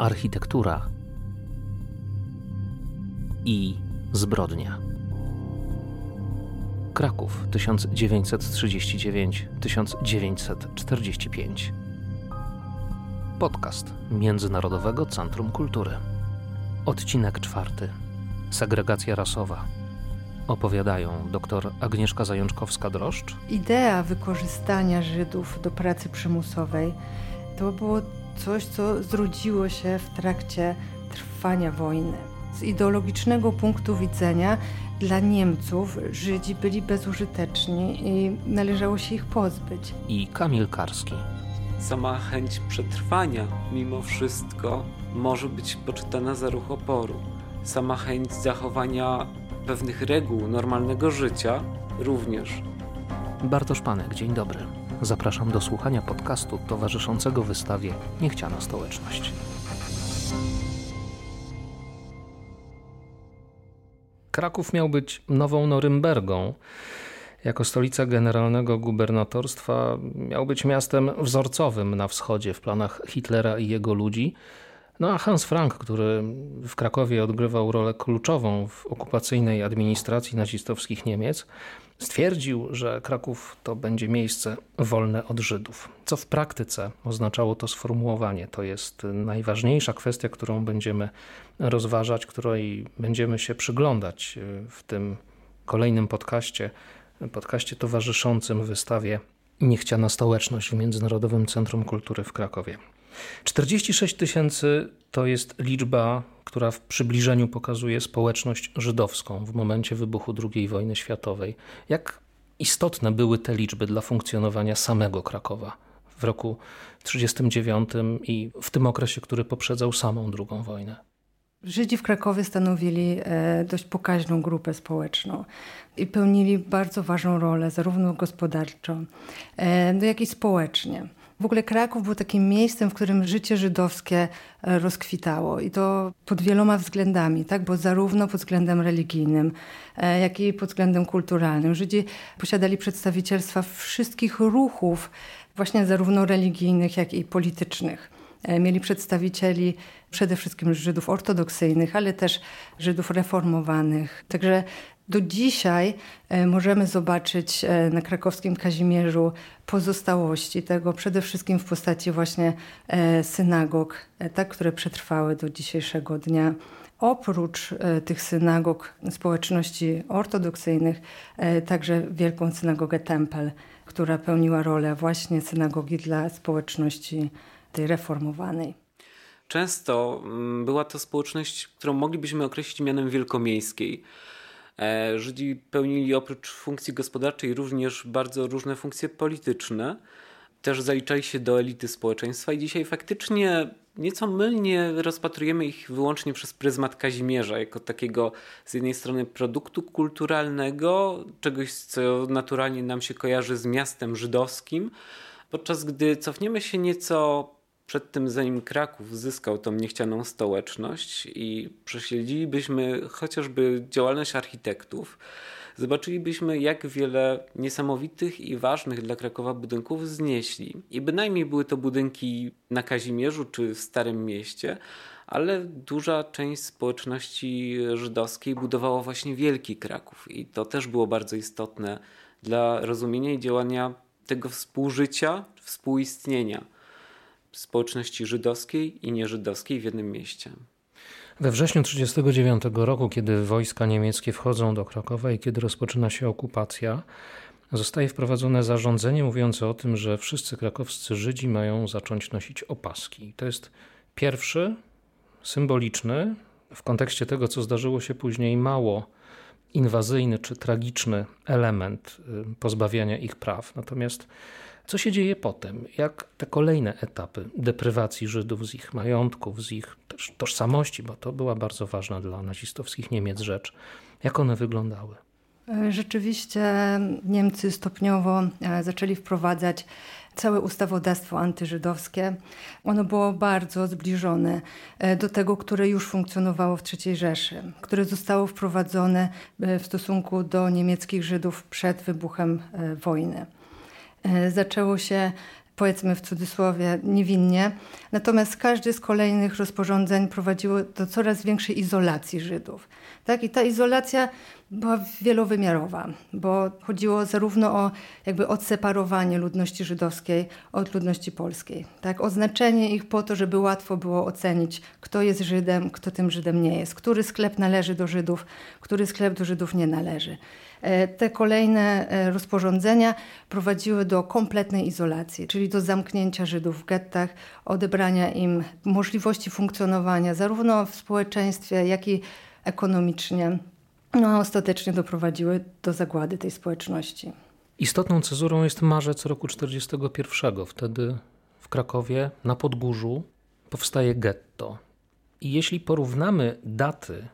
architektura i zbrodnia. Kraków 1939-1945. Podcast Międzynarodowego Centrum Kultury. Odcinek czwarty. Segregacja rasowa. Opowiadają dr Agnieszka Zajączkowska-Droszcz. Idea wykorzystania Żydów do pracy przymusowej to było coś, co zrodziło się w trakcie trwania wojny. Z ideologicznego punktu widzenia dla Niemców Żydzi byli bezużyteczni i należało się ich pozbyć. I Kamil Karski. Sama chęć przetrwania mimo wszystko może być poczytana za ruch oporu. Sama chęć zachowania pewnych reguł normalnego życia również. Bartosz Panek, dzień dobry. Zapraszam do słuchania podcastu towarzyszącego wystawie Niechciana Stołeczność. Kraków miał być nową Norymbergą. Jako stolica generalnego gubernatorstwa miał być miastem wzorcowym na wschodzie w planach Hitlera i jego ludzi. No a Hans Frank, który w Krakowie odgrywał rolę kluczową w okupacyjnej administracji nazistowskich Niemiec, stwierdził, że Kraków to będzie miejsce wolne od Żydów. Co w praktyce oznaczało to sformułowanie? To jest najważniejsza kwestia, którą będziemy rozważać, której będziemy się przyglądać w tym kolejnym podcaście, podcaście towarzyszącym wystawie Niechciana Stołeczność w Międzynarodowym Centrum Kultury w Krakowie. 46 tysięcy to jest liczba, która w przybliżeniu pokazuje społeczność żydowską w momencie wybuchu II wojny światowej. Jak istotne były te liczby dla funkcjonowania samego Krakowa w roku 1939 i w tym okresie, który poprzedzał samą II wojnę? Żydzi w Krakowie stanowili e, dość pokaźną grupę społeczną i pełnili bardzo ważną rolę, zarówno gospodarczo, e, no jak i społecznie. W ogóle Kraków był takim miejscem, w którym życie żydowskie e, rozkwitało i to pod wieloma względami, tak? bo zarówno pod względem religijnym, e, jak i pod względem kulturalnym. Żydzi posiadali przedstawicielstwa wszystkich ruchów, właśnie zarówno religijnych, jak i politycznych. E, mieli przedstawicieli przede wszystkim Żydów ortodoksyjnych, ale też Żydów reformowanych. Także do dzisiaj e, możemy zobaczyć e, na krakowskim Kazimierzu pozostałości tego, przede wszystkim w postaci właśnie synagog, tak, które przetrwały do dzisiejszego dnia. Oprócz tych synagog społeczności ortodoksyjnych, także wielką synagogę Tempel, która pełniła rolę właśnie synagogi dla społeczności tej reformowanej. Często mm, była to społeczność, którą moglibyśmy określić mianem wielkomiejskiej. E, Żydzi pełnili oprócz funkcji gospodarczej również bardzo różne funkcje polityczne. Też zaliczali się do elity społeczeństwa i dzisiaj faktycznie nieco mylnie rozpatrujemy ich wyłącznie przez pryzmat Kazimierza, jako takiego z jednej strony produktu kulturalnego, czegoś co naturalnie nam się kojarzy z miastem żydowskim, podczas gdy cofniemy się nieco przed tym, zanim Kraków zyskał tą niechcianą stołeczność i prześledzilibyśmy chociażby działalność architektów, zobaczylibyśmy, jak wiele niesamowitych i ważnych dla Krakowa budynków znieśli. I bynajmniej były to budynki na Kazimierzu czy w Starym Mieście, ale duża część społeczności żydowskiej budowała właśnie Wielki Kraków. I to też było bardzo istotne dla rozumienia i działania tego współżycia, współistnienia społeczności żydowskiej i nieżydowskiej w jednym mieście. We wrześniu 1939 roku, kiedy wojska niemieckie wchodzą do Krakowa i kiedy rozpoczyna się okupacja, zostaje wprowadzone zarządzenie mówiące o tym, że wszyscy krakowscy Żydzi mają zacząć nosić opaski. To jest pierwszy, symboliczny, w kontekście tego, co zdarzyło się później, mało inwazyjny czy tragiczny element y, pozbawiania ich praw. Natomiast co się dzieje potem? Jak te kolejne etapy deprywacji Żydów z ich majątków, z ich tożsamości, bo to była bardzo ważna dla nazistowskich Niemiec rzecz, jak one wyglądały? E, rzeczywiście Niemcy stopniowo e, zaczęli wprowadzać całe ustawodawstwo antyżydowskie. Ono było bardzo zbliżone e, do tego, które już funkcjonowało w III Rzeszy, które zostało wprowadzone w stosunku do niemieckich Żydów przed wybuchem wojny. E, zaczęło się powiedzmy w cudzysłowie niewinnie. Natomiast każde z kolejnych rozporządzeń prowadziło do coraz większej izolacji Żydów. Tak? I ta izolacja była wielowymiarowa, bo chodziło zarówno o jakby odseparowanie ludności żydowskiej od ludności polskiej. Tak? Oznaczenie ich po to, żeby łatwo było ocenić, kto jest Żydem, kto tym Żydem nie jest, który sklep należy do Żydów, który sklep do Żydów nie należy. E, te kolejne e, rozporządzenia prowadziły do kompletnej izolacji, czyli do zamknięcia Żydów w gettach, odebrania im możliwości funkcjonowania zarówno w społeczeństwie, jak i ekonomicznie. No a ostatecznie doprowadziły do zagłady tej społeczności. Istotną cezurą jest marzec roku 1941. Wtedy w Krakowie na Podgórzu powstaje getto. I jeśli porównamy daty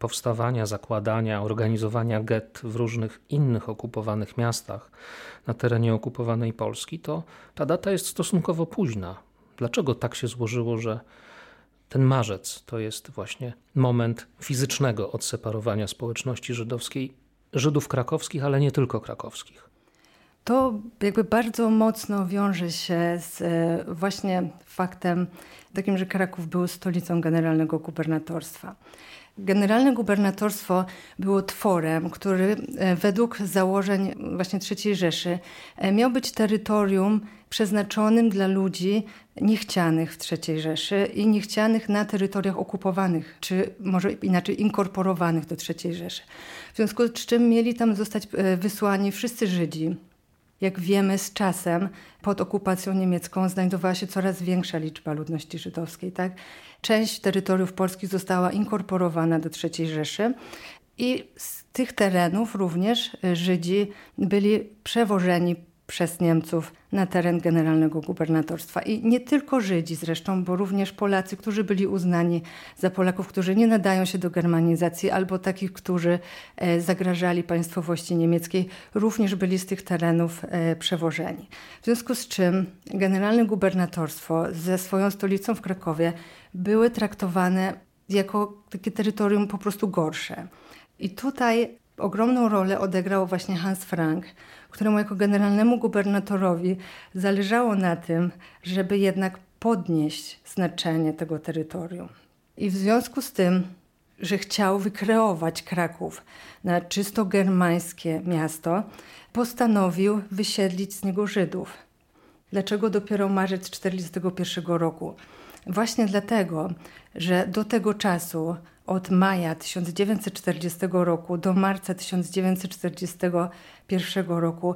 powstawania, zakładania, organizowania gett w różnych innych okupowanych miastach na terenie okupowanej Polski, to ta data jest stosunkowo późna. Dlaczego tak się złożyło, że ten marzec to jest właśnie moment fizycznego odseparowania społeczności żydowskiej, Żydów krakowskich, ale nie tylko krakowskich? To jakby bardzo mocno wiąże się z e, właśnie faktem takim, że Kraków był stolicą generalnego gubernatorstwa. Generalne gubernatorstwo było tworem, który e, według założeń właśnie III Rzeszy e, miał być terytorium przeznaczonym dla ludzi niechcianych w III Rzeszy i niechcianych na terytoriach okupowanych, czy może inaczej inkorporowanych do III Rzeszy. W związku z czym mieli tam zostać e, wysłani wszyscy Żydzi, jak wiemy, z czasem pod okupacją niemiecką znajdowała się coraz większa liczba ludności żydowskiej. Tak? Część terytoriów polskich została inkorporowana do III Rzeszy i z tych terenów również Żydzi byli przewożeni przez Niemców na teren generalnego gubernatorstwa. I nie tylko Żydzi zresztą, bo również Polacy, którzy byli uznani za Polaków, którzy nie nadają się do germanizacji, albo takich, którzy e, zagrażali państwowości niemieckiej, również byli z tych terenów e, przewożeni. W związku z czym generalne gubernatorstwo ze swoją stolicą w Krakowie były traktowane jako takie terytorium po prostu gorsze. I tutaj ogromną rolę odegrał właśnie Hans Frank, któremu jako generalnemu gubernatorowi zależało na tym, żeby jednak podnieść znaczenie tego terytorium. I w związku z tym, że chciał wykreować Kraków na czysto germańskie miasto, postanowił wysiedlić z niego Żydów. Dlaczego dopiero marzec 1941 roku? Właśnie dlatego, że do tego czasu od maja 1940 roku do marca 1941 roku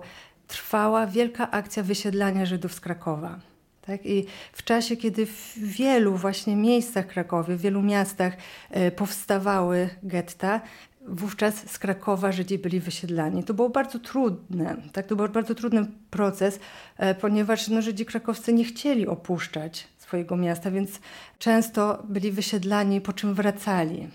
trwała wielka akcja wysiedlania Żydów z Krakowa. Tak? I w czasie, kiedy w wielu właśnie miejscach Krakowie, w wielu miastach e, powstawały getta, wówczas z Krakowa Żydzi byli wysiedlani. To było bardzo trudne, tak? to był bardzo trudny proces, e, ponieważ no, Żydzi krakowscy nie chcieli opuszczać swojego miasta, więc często byli wysiedlani, po czym wracali.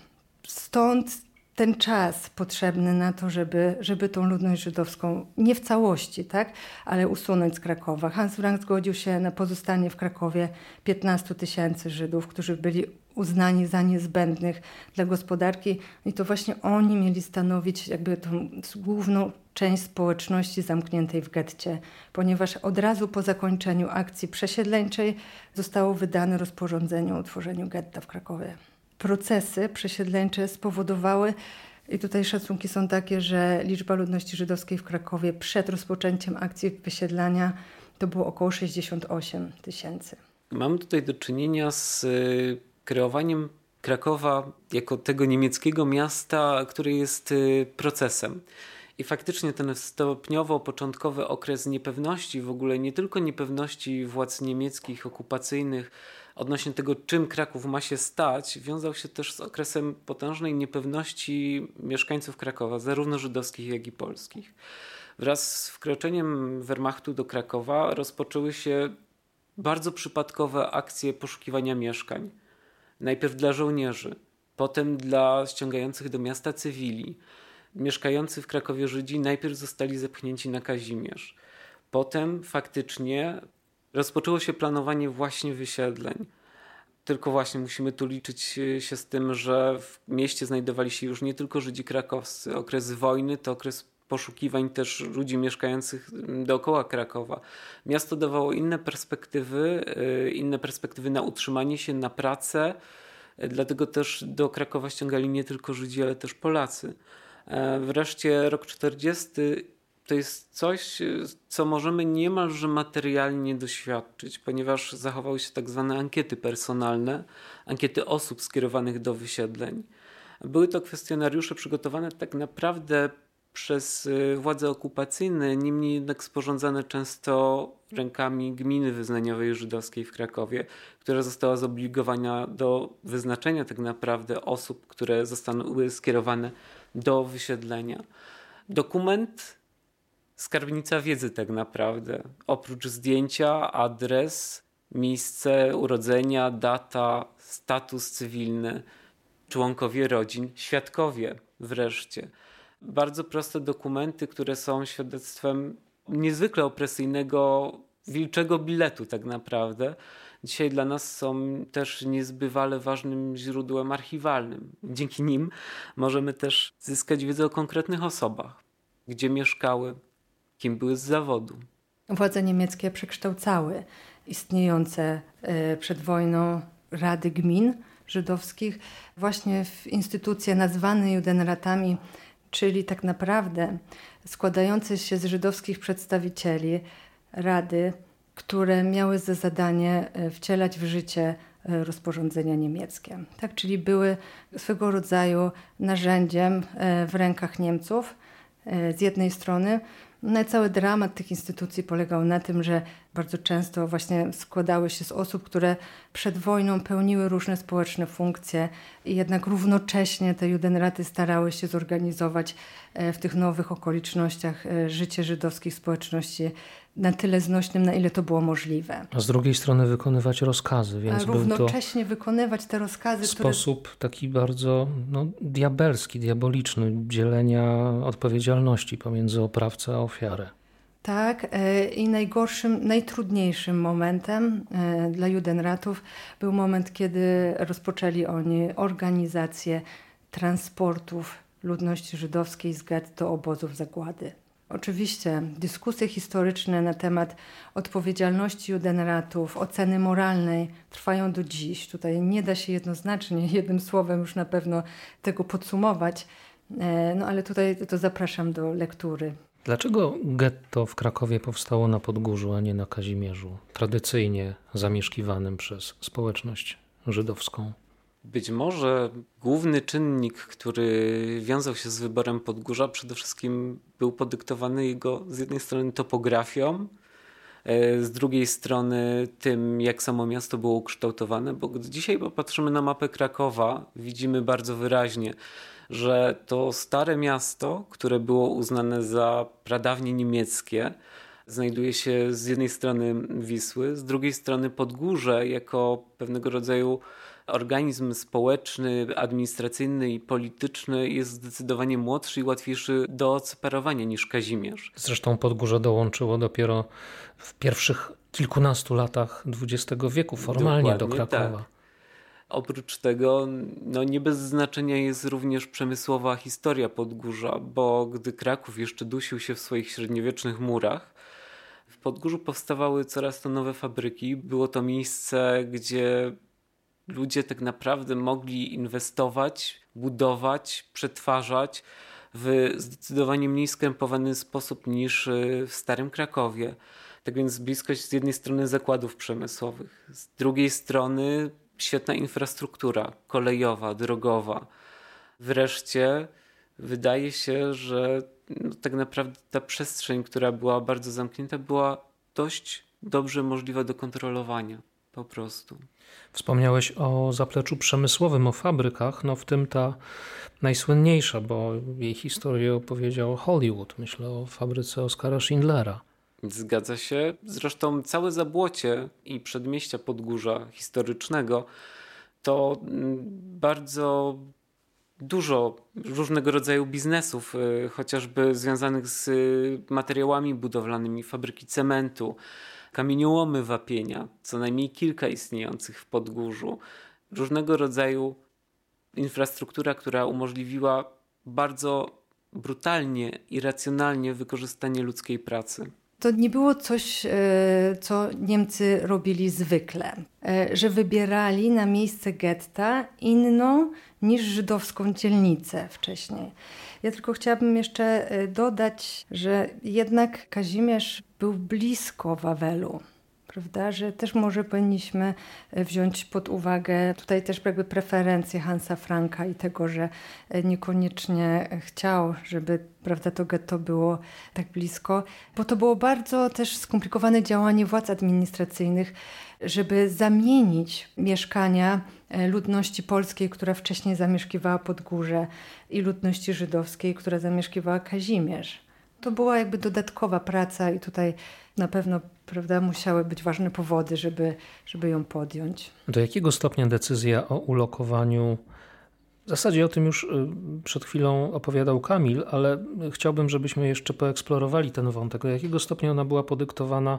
Stąd ten czas potrzebny na to, żeby, żeby tą ludność żydowską nie w całości, tak, ale usunąć z Krakowa. Hans Frank zgodził się na pozostanie w Krakowie 15 tysięcy Żydów, którzy byli uznani za niezbędnych dla gospodarki i to właśnie oni mieli stanowić jakby tą główną część społeczności zamkniętej w getcie, ponieważ od razu po zakończeniu akcji przesiedleńczej zostało wydane rozporządzenie o utworzeniu getta w Krakowie. Procesy przesiedleńcze spowodowały i tutaj szacunki są takie, że liczba ludności żydowskiej w Krakowie przed rozpoczęciem akcji wysiedlania to było około 68 tysięcy. Mamy tutaj do czynienia z y, kreowaniem Krakowa jako tego niemieckiego miasta, który jest y, procesem. I faktycznie ten stopniowo początkowy okres niepewności, w ogóle nie tylko niepewności władz niemieckich, okupacyjnych, odnośnie tego, czym Kraków ma się stać, wiązał się też z okresem potężnej niepewności mieszkańców Krakowa, zarówno żydowskich, jak i polskich. Wraz z wkroczeniem Wehrmachtu do Krakowa rozpoczęły się bardzo przypadkowe akcje poszukiwania mieszkań. Najpierw dla żołnierzy, potem dla ściągających do miasta cywili mieszkający w Krakowie Żydzi najpierw zostali zepchnięci na Kazimierz. Potem faktycznie rozpoczęło się planowanie właśnie wysiedleń. Tylko właśnie musimy tu liczyć się z tym, że w mieście znajdowali się już nie tylko Żydzi krakowscy. Okres wojny to okres poszukiwań też ludzi mieszkających dookoła Krakowa. Miasto dawało inne perspektywy, y, inne perspektywy na utrzymanie się, na pracę. Dlatego też do Krakowa ściągali nie tylko Żydzi, ale też Polacy. E, wreszcie rok 40 to jest coś, co możemy niemalże materialnie doświadczyć, ponieważ zachowały się tak zwane ankiety personalne, ankiety osób skierowanych do wysiedleń. Były to kwestionariusze przygotowane tak naprawdę przez y, władze okupacyjne, niemniej jednak sporządzane często rękami gminy wyznaniowej żydowskiej w Krakowie, która została zobligowana do wyznaczenia tak naprawdę osób, które zostaną skierowane do wysiedlenia. Dokument skarbnica wiedzy tak naprawdę. Oprócz zdjęcia, adres, miejsce urodzenia, data, status cywilny, członkowie rodzin, świadkowie wreszcie. Bardzo proste dokumenty, które są świadectwem niezwykle opresyjnego, wilczego biletu tak naprawdę. Dzisiaj dla nas są też niezbywale ważnym źródłem archiwalnym. Dzięki nim możemy też zyskać wiedzę o konkretnych osobach, gdzie mieszkały, kim były z zawodu. Władze niemieckie przekształcały istniejące e, przed wojną rady gmin żydowskich właśnie w instytucje nazwane judenratami, czyli tak naprawdę składające się z żydowskich przedstawicieli rady, które miały za zadanie e, wcielać w życie e, rozporządzenia niemieckie. Tak, czyli były swego rodzaju narzędziem w rękach Niemców z jednej strony, no cały dramat tych instytucji polegał na tym, że bardzo często właśnie składały się z osób, które przed wojną pełniły różne społeczne funkcje i jednak równocześnie te judenraty starały się zorganizować e, w tych nowych okolicznościach e, życie żydowskich społeczności na tyle znośnym, na ile to było możliwe. A z drugiej strony wykonywać rozkazy, więc równocześnie wykonywać te rozkazy. Sposób które... taki bardzo no, diabelski, diaboliczny dzielenia odpowiedzialności pomiędzy oprawcę a ofiarę. Tak, e, i najgorszym, najtrudniejszym momentem e, dla Judenratów był moment, kiedy rozpoczęli oni organizację transportów ludności żydowskiej z get do obozów zagłady. Oczywiście dyskusje historyczne na temat odpowiedzialności judenratów, oceny moralnej trwają do dziś. Tutaj nie da się jednoznacznie, jednym słowem już na pewno tego podsumować, e, no ale tutaj to zapraszam do lektury. Dlaczego getto w Krakowie powstało na Podgórzu, a nie na Kazimierzu, tradycyjnie zamieszkiwanym przez społeczność żydowską? Być może główny czynnik, który wiązał się z wyborem Podgórza, przede wszystkim był podyktowany jego z jednej strony topografią, e, z drugiej strony tym, jak samo miasto było ukształtowane, bo gdy dzisiaj popatrzymy na mapę Krakowa, widzimy bardzo wyraźnie, że to stare miasto, które było uznane za pradawnie niemieckie, znajduje się z jednej strony Wisły, z drugiej strony Podgórze jako pewnego rodzaju organizm społeczny, administracyjny i polityczny jest zdecydowanie młodszy i łatwiejszy do odseparowania niż Kazimierz. Zresztą Podgórze dołączyło dopiero w pierwszych kilkunastu latach XX wieku formalnie Dokładnie do Krakowa. Tak. Oprócz tego, no nie bez znaczenia jest również przemysłowa historia Podgórza, bo gdy Kraków jeszcze dusił się w swoich średniowiecznych murach, w Podgórzu powstawały coraz to nowe fabryki. Było to miejsce, gdzie ludzie tak naprawdę mogli inwestować, budować, przetwarzać w zdecydowanie mniej skrępowany sposób niż w Starym Krakowie. Tak więc bliskość z jednej strony zakładów przemysłowych, z drugiej strony świetna infrastruktura kolejowa, drogowa. Wreszcie wydaje się, że no, tak naprawdę ta przestrzeń, która była bardzo zamknięta, była dość dobrze możliwa do kontrolowania po prostu. Wspomniałeś o zapleczu przemysłowym, o fabrykach, no w tym ta najsłynniejsza, bo jej historię opowiedział Hollywood. Myślę o fabryce Oskara Schindlera. Zgadza się. Zresztą całe Zabłocie i przedmieścia Podgórza historycznego to mm, bardzo dużo różnego rodzaju biznesów, y, chociażby związanych z y, materiałami budowlanymi, fabryki cementu, kamieniołomy wapienia, co najmniej kilka istniejących w Podgórzu, różnego rodzaju infrastruktura, która umożliwiła bardzo brutalnie, irracjonalnie wykorzystanie ludzkiej pracy. To nie było coś, e, co Niemcy robili zwykle, e, że wybierali na miejsce getta inną niż żydowską dzielnicę wcześniej. Ja tylko chciałabym jeszcze e, dodać, że jednak Kazimierz był blisko Wawelu prawda, że też może powinniśmy e, wziąć pod uwagę tutaj też jakby preferencje Hansa Franka i tego, że e, niekoniecznie chciał, żeby prawda, to getto było tak blisko, bo to było bardzo też skomplikowane działanie władz administracyjnych, żeby zamienić mieszkania e, ludności polskiej, która wcześniej zamieszkiwała pod górze i ludności żydowskiej, która zamieszkiwała Kazimierz. To była jakby dodatkowa praca i tutaj na pewno prawda, musiały być ważne powody, żeby, żeby ją podjąć. Do jakiego stopnia decyzja o ulokowaniu w zasadzie o tym już y, przed chwilą opowiadał Kamil, ale chciałbym, żebyśmy jeszcze poeksplorowali ten wątek. Do jakiego stopnia ona była podyktowana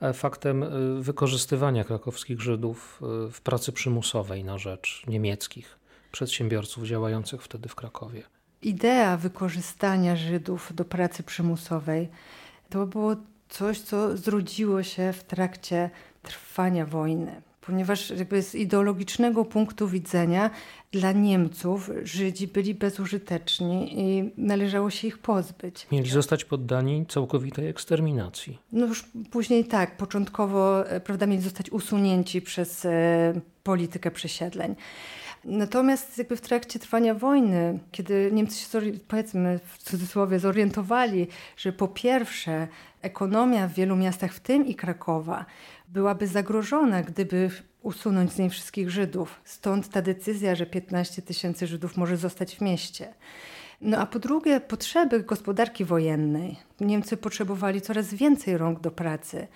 e, faktem y, wykorzystywania krakowskich Żydów y, w pracy przymusowej na rzecz niemieckich przedsiębiorców działających wtedy w Krakowie? Idea wykorzystania Żydów do pracy przymusowej to było coś, co zrodziło się w trakcie trwania wojny. Ponieważ jakby z ideologicznego punktu widzenia dla Niemców Żydzi byli bezużyteczni i należało się ich pozbyć. Mieli zostać poddani całkowitej eksterminacji. No już później tak, początkowo e, prawda, mieli zostać usunięci przez e, politykę przesiedleń. Natomiast jakby w trakcie trwania wojny, kiedy Niemcy się, powiedzmy w cudzysłowie, zorientowali, że po pierwsze ekonomia w wielu miastach, w tym i Krakowa, byłaby zagrożona, gdyby usunąć z niej wszystkich Żydów. Stąd ta decyzja, że 15 tysięcy Żydów może zostać w mieście. No a po drugie, potrzeby gospodarki wojennej. Niemcy potrzebowali coraz więcej rąk do pracy.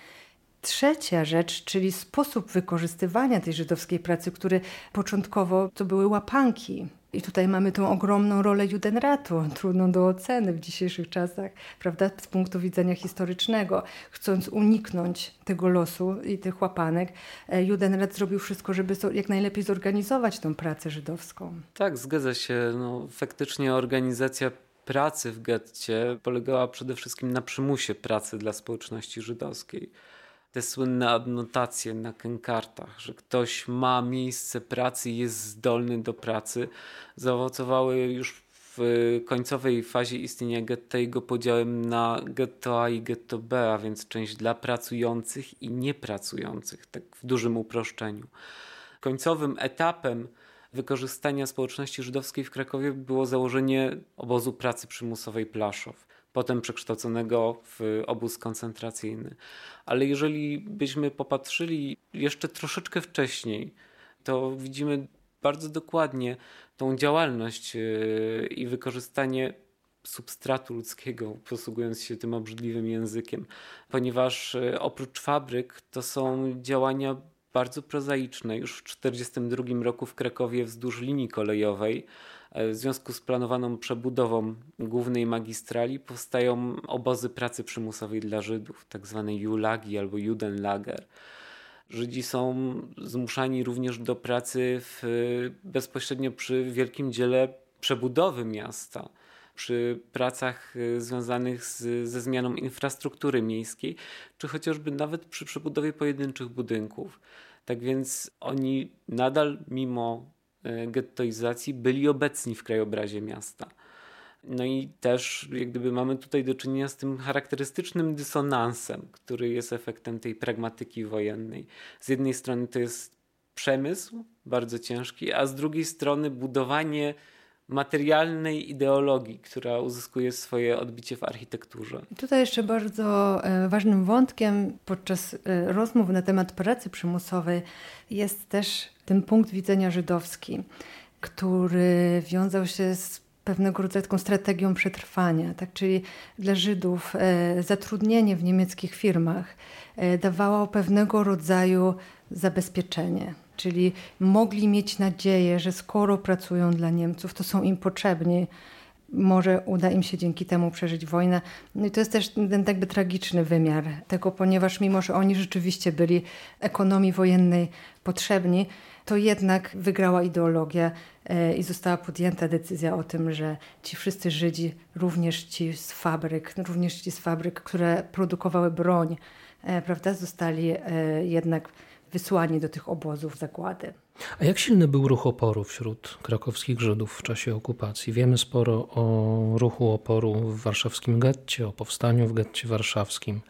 Trzecia rzecz, czyli sposób wykorzystywania tej żydowskiej pracy, który początkowo to były łapanki. I tutaj mamy tą ogromną rolę Judenratu, trudną do oceny w dzisiejszych czasach, prawda, z punktu widzenia historycznego. Chcąc uniknąć tego losu i tych łapanek, e, Judenrat zrobił wszystko, żeby jak najlepiej zorganizować tą pracę żydowską. Tak, zgadza się. No, faktycznie organizacja pracy w getcie polegała przede wszystkim na przymusie pracy dla społeczności żydowskiej te słynne adnotacje na kękartach, że ktoś ma miejsce pracy i jest zdolny do pracy, zaowocowały już w końcowej fazie istnienia getta podziałem na getto A i getto B, a więc część dla pracujących i niepracujących, tak w dużym uproszczeniu. Końcowym etapem wykorzystania społeczności żydowskiej w Krakowie było założenie obozu pracy przymusowej Plaszow potem przekształconego w obóz koncentracyjny. Ale jeżeli byśmy popatrzyli jeszcze troszeczkę wcześniej, to widzimy bardzo dokładnie tą działalność e, i wykorzystanie substratu ludzkiego, posługując się tym obrzydliwym językiem, ponieważ e, oprócz fabryk to są działania bardzo prozaiczne. Już w 1942 roku w Krakowie wzdłuż linii kolejowej w związku z planowaną przebudową głównej magistrali powstają obozy pracy przymusowej dla Żydów, tak zwane Julagi albo Judenlager. Żydzi są zmuszani również do pracy w, bezpośrednio przy wielkim dziele przebudowy miasta, przy pracach e, związanych z, ze zmianą infrastruktury miejskiej, czy chociażby nawet przy przebudowie pojedynczych budynków. Tak więc oni nadal, mimo E, gettoizacji byli obecni w krajobrazie miasta. No i też jak gdyby mamy tutaj do czynienia z tym charakterystycznym dysonansem, który jest efektem tej pragmatyki wojennej. Z jednej strony to jest przemysł bardzo ciężki, a z drugiej strony budowanie materialnej ideologii, która uzyskuje swoje odbicie w architekturze. Tutaj jeszcze bardzo e, ważnym wątkiem podczas e, rozmów na temat pracy przymusowej jest też ten punkt widzenia żydowski, który wiązał się z pewnego rodzaju taką strategią przetrwania. Tak? Czyli dla Żydów e, zatrudnienie w niemieckich firmach dawało pewnego rodzaju zabezpieczenie czyli mogli mieć nadzieję, że skoro pracują dla Niemców, to są im potrzebni może uda im się dzięki temu przeżyć wojnę. No i to jest też ten jakby tragiczny wymiar tego, ponieważ mimo, że oni rzeczywiście byli ekonomii wojennej potrzebni, to jednak wygrała ideologia e, i została podjęta decyzja o tym, że ci wszyscy Żydzi, również ci z fabryk, również ci z fabryk, które produkowały broń, e, prawda, zostali e, jednak wysłani do tych obozów zagłady. A jak silny był ruch oporu wśród krakowskich Żydów w czasie okupacji? Wiemy sporo o ruchu oporu w warszawskim getcie, o powstaniu w getcie warszawskim.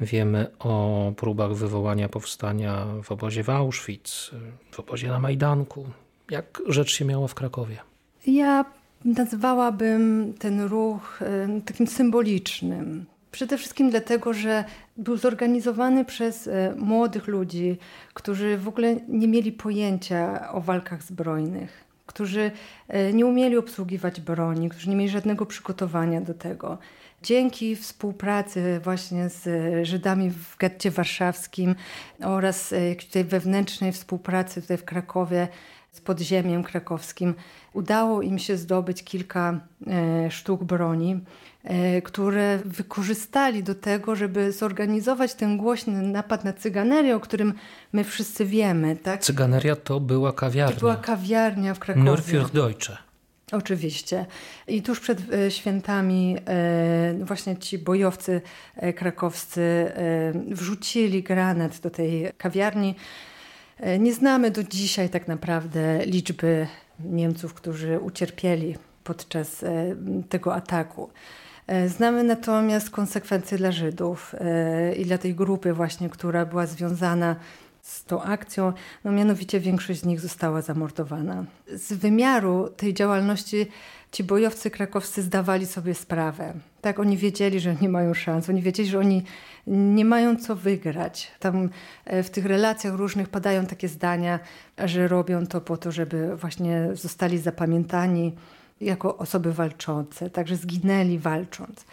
Wiemy o próbach wywołania powstania w obozie w Auschwitz, w obozie na Majdanku. Jak rzecz się miała w Krakowie? Ja nazwałabym ten ruch takim symbolicznym. Przede wszystkim dlatego, że był zorganizowany przez e, młodych ludzi, którzy w ogóle nie mieli pojęcia o walkach zbrojnych, którzy e, nie umieli obsługiwać broni, którzy nie mieli żadnego przygotowania do tego. Dzięki współpracy właśnie z Żydami w getcie warszawskim oraz e, tutaj wewnętrznej współpracy tutaj w Krakowie z podziemiem krakowskim, udało im się zdobyć kilka sztuk broni. E, które wykorzystali do tego, żeby zorganizować ten głośny napad na cyganerię, o którym my wszyscy wiemy. Tak? Cyganeria to była kawiarnia. To była kawiarnia w Krakowie. Nur Deutsche. Oczywiście. I tuż przed e, świętami e, właśnie ci bojowcy krakowscy wrzucili granat do tej kawiarni. Nie znamy do dzisiaj tak naprawdę liczby Niemców, którzy ucierpieli podczas tego ataku. E, znamy natomiast konsekwencje dla Żydów e, i dla tej grupy właśnie, która była związana z tą akcją, no mianowicie większość z nich została zamordowana. Z wymiaru tej działalności ci bojowcy krakowscy zdawali sobie sprawę. Tak, oni wiedzieli, że nie mają szans, oni wiedzieli, że oni nie mają co wygrać. Tam e, w tych relacjach różnych padają takie zdania, że robią to po to, żeby właśnie zostali zapamiętani jako osoby walczące, także zginęli walcząc.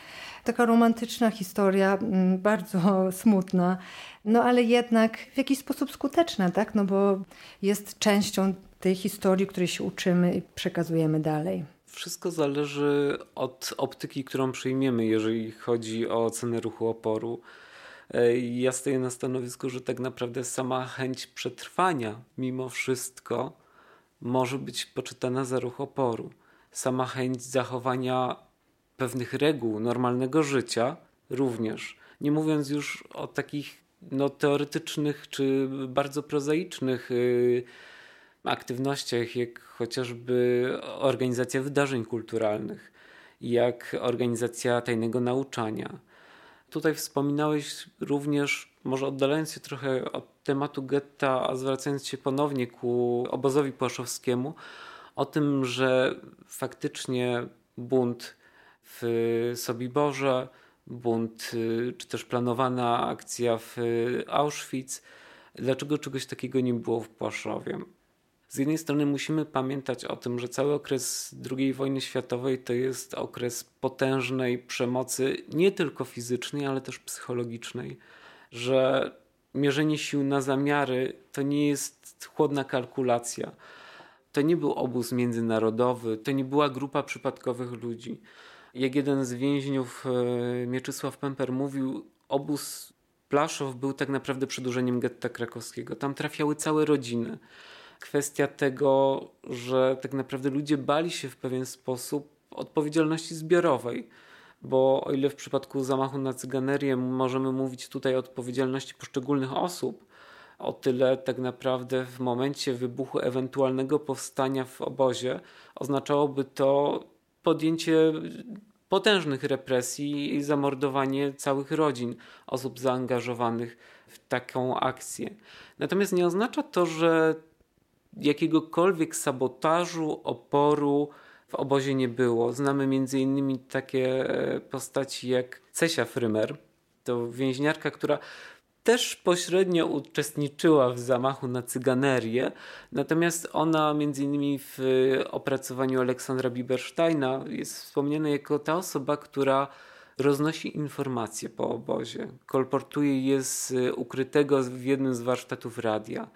Taka romantyczna historia, mm, bardzo smutna, no ale jednak w jakiś sposób skuteczna, tak? No bo jest częścią tej historii, której się uczymy i przekazujemy dalej. Wszystko zależy od optyki, którą przyjmiemy, jeżeli chodzi o ocenę ruchu oporu. E, ja stoję na stanowisku, że tak naprawdę sama chęć przetrwania mimo wszystko może być poczytana za ruch oporu sama chęć zachowania pewnych reguł normalnego życia również. Nie mówiąc już o takich no, teoretycznych czy bardzo prozaicznych y, aktywnościach, jak chociażby organizacja wydarzeń kulturalnych, jak organizacja tajnego nauczania. Tutaj wspominałeś również, może oddalając się trochę od tematu getta, a zwracając się ponownie ku obozowi płaszowskiemu, o tym, że faktycznie bunt w Sobiborze, bunt y, czy też planowana akcja w Auschwitz, dlaczego czegoś takiego nie było w Płaszowie? Z jednej strony musimy pamiętać o tym, że cały okres II wojny światowej to jest okres potężnej przemocy, nie tylko fizycznej, ale też psychologicznej, że mierzenie sił na zamiary to nie jest chłodna kalkulacja to nie był obóz międzynarodowy, to nie była grupa przypadkowych ludzi. Jak jeden z więźniów, e, Mieczysław Pemper, mówił, obóz Plaszow był tak naprawdę przedłużeniem getta krakowskiego. Tam trafiały całe rodziny. Kwestia tego, że tak naprawdę ludzie bali się w pewien sposób odpowiedzialności zbiorowej bo o ile w przypadku zamachu na cyganerię możemy mówić tutaj o odpowiedzialności poszczególnych osób, o tyle tak naprawdę w momencie wybuchu ewentualnego powstania w obozie oznaczałoby to podjęcie potężnych represji i zamordowanie całych rodzin osób zaangażowanych w taką akcję. Natomiast nie oznacza to, że jakiegokolwiek sabotażu, oporu w obozie nie było. Znamy między innymi takie e, postaci jak Cesia Frymer, to więźniarka, która też pośrednio uczestniczyła w zamachu na cyganerię, natomiast ona między innymi w opracowaniu Aleksandra Bibersteina jest wspomniana jako ta osoba, która roznosi informacje po obozie, kolportuje je z ukrytego w jednym z warsztatów radia.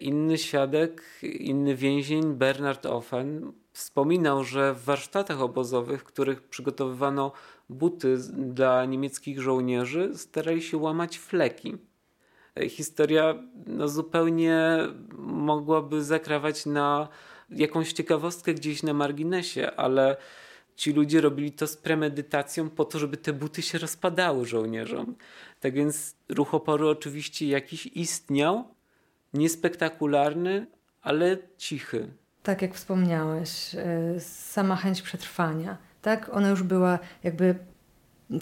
Inny świadek, inny więzień, Bernard Offen, wspominał, że w warsztatach obozowych, w których przygotowywano buty dla niemieckich żołnierzy, starali się łamać fleki. Historia no, zupełnie mogłaby zakrawać na jakąś ciekawostkę gdzieś na marginesie, ale ci ludzie robili to z premedytacją po to, żeby te buty się rozpadały żołnierzom. Tak więc ruch oporu oczywiście jakiś istniał, niespektakularny, ale cichy. Tak jak wspomniałeś, e, sama chęć przetrwania, tak? Ona już była jakby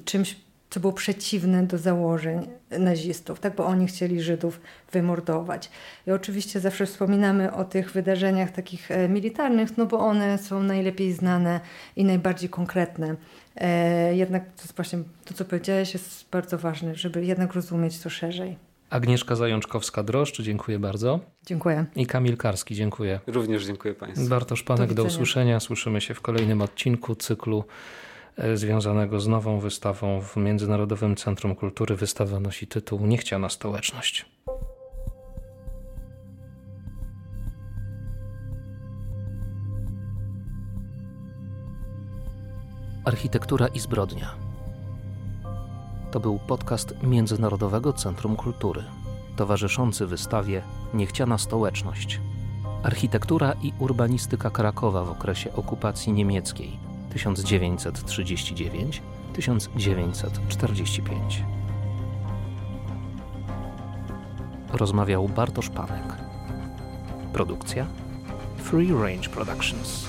czymś, co było przeciwne do założeń nazistów, tak? Bo oni chcieli Żydów wymordować. I oczywiście zawsze wspominamy o tych wydarzeniach takich e, militarnych, no bo one są najlepiej znane i najbardziej konkretne. E, jednak to właśnie to, co powiedziałeś, jest bardzo ważne, żeby jednak rozumieć to szerzej. Agnieszka Zajączkowska-Droszcz, dziękuję bardzo. Dziękuję. I Kamil Karski, dziękuję. Również dziękuję Państwu. Bartosz Panek, do, do usłyszenia. Słyszymy się w kolejnym odcinku cyklu e, związanego z nową wystawą w Międzynarodowym Centrum Kultury. Wystawa nosi tytuł Niechciana Stołeczność. Architektura i zbrodnia. To był podcast Międzynarodowego Centrum Kultury, towarzyszący wystawie Niechciana Stołeczność. Architektura i urbanistyka Krakowa w okresie okupacji niemieckiej 1939-1945. Rozmawiał Bartosz Panek. Produkcja Free Range Productions.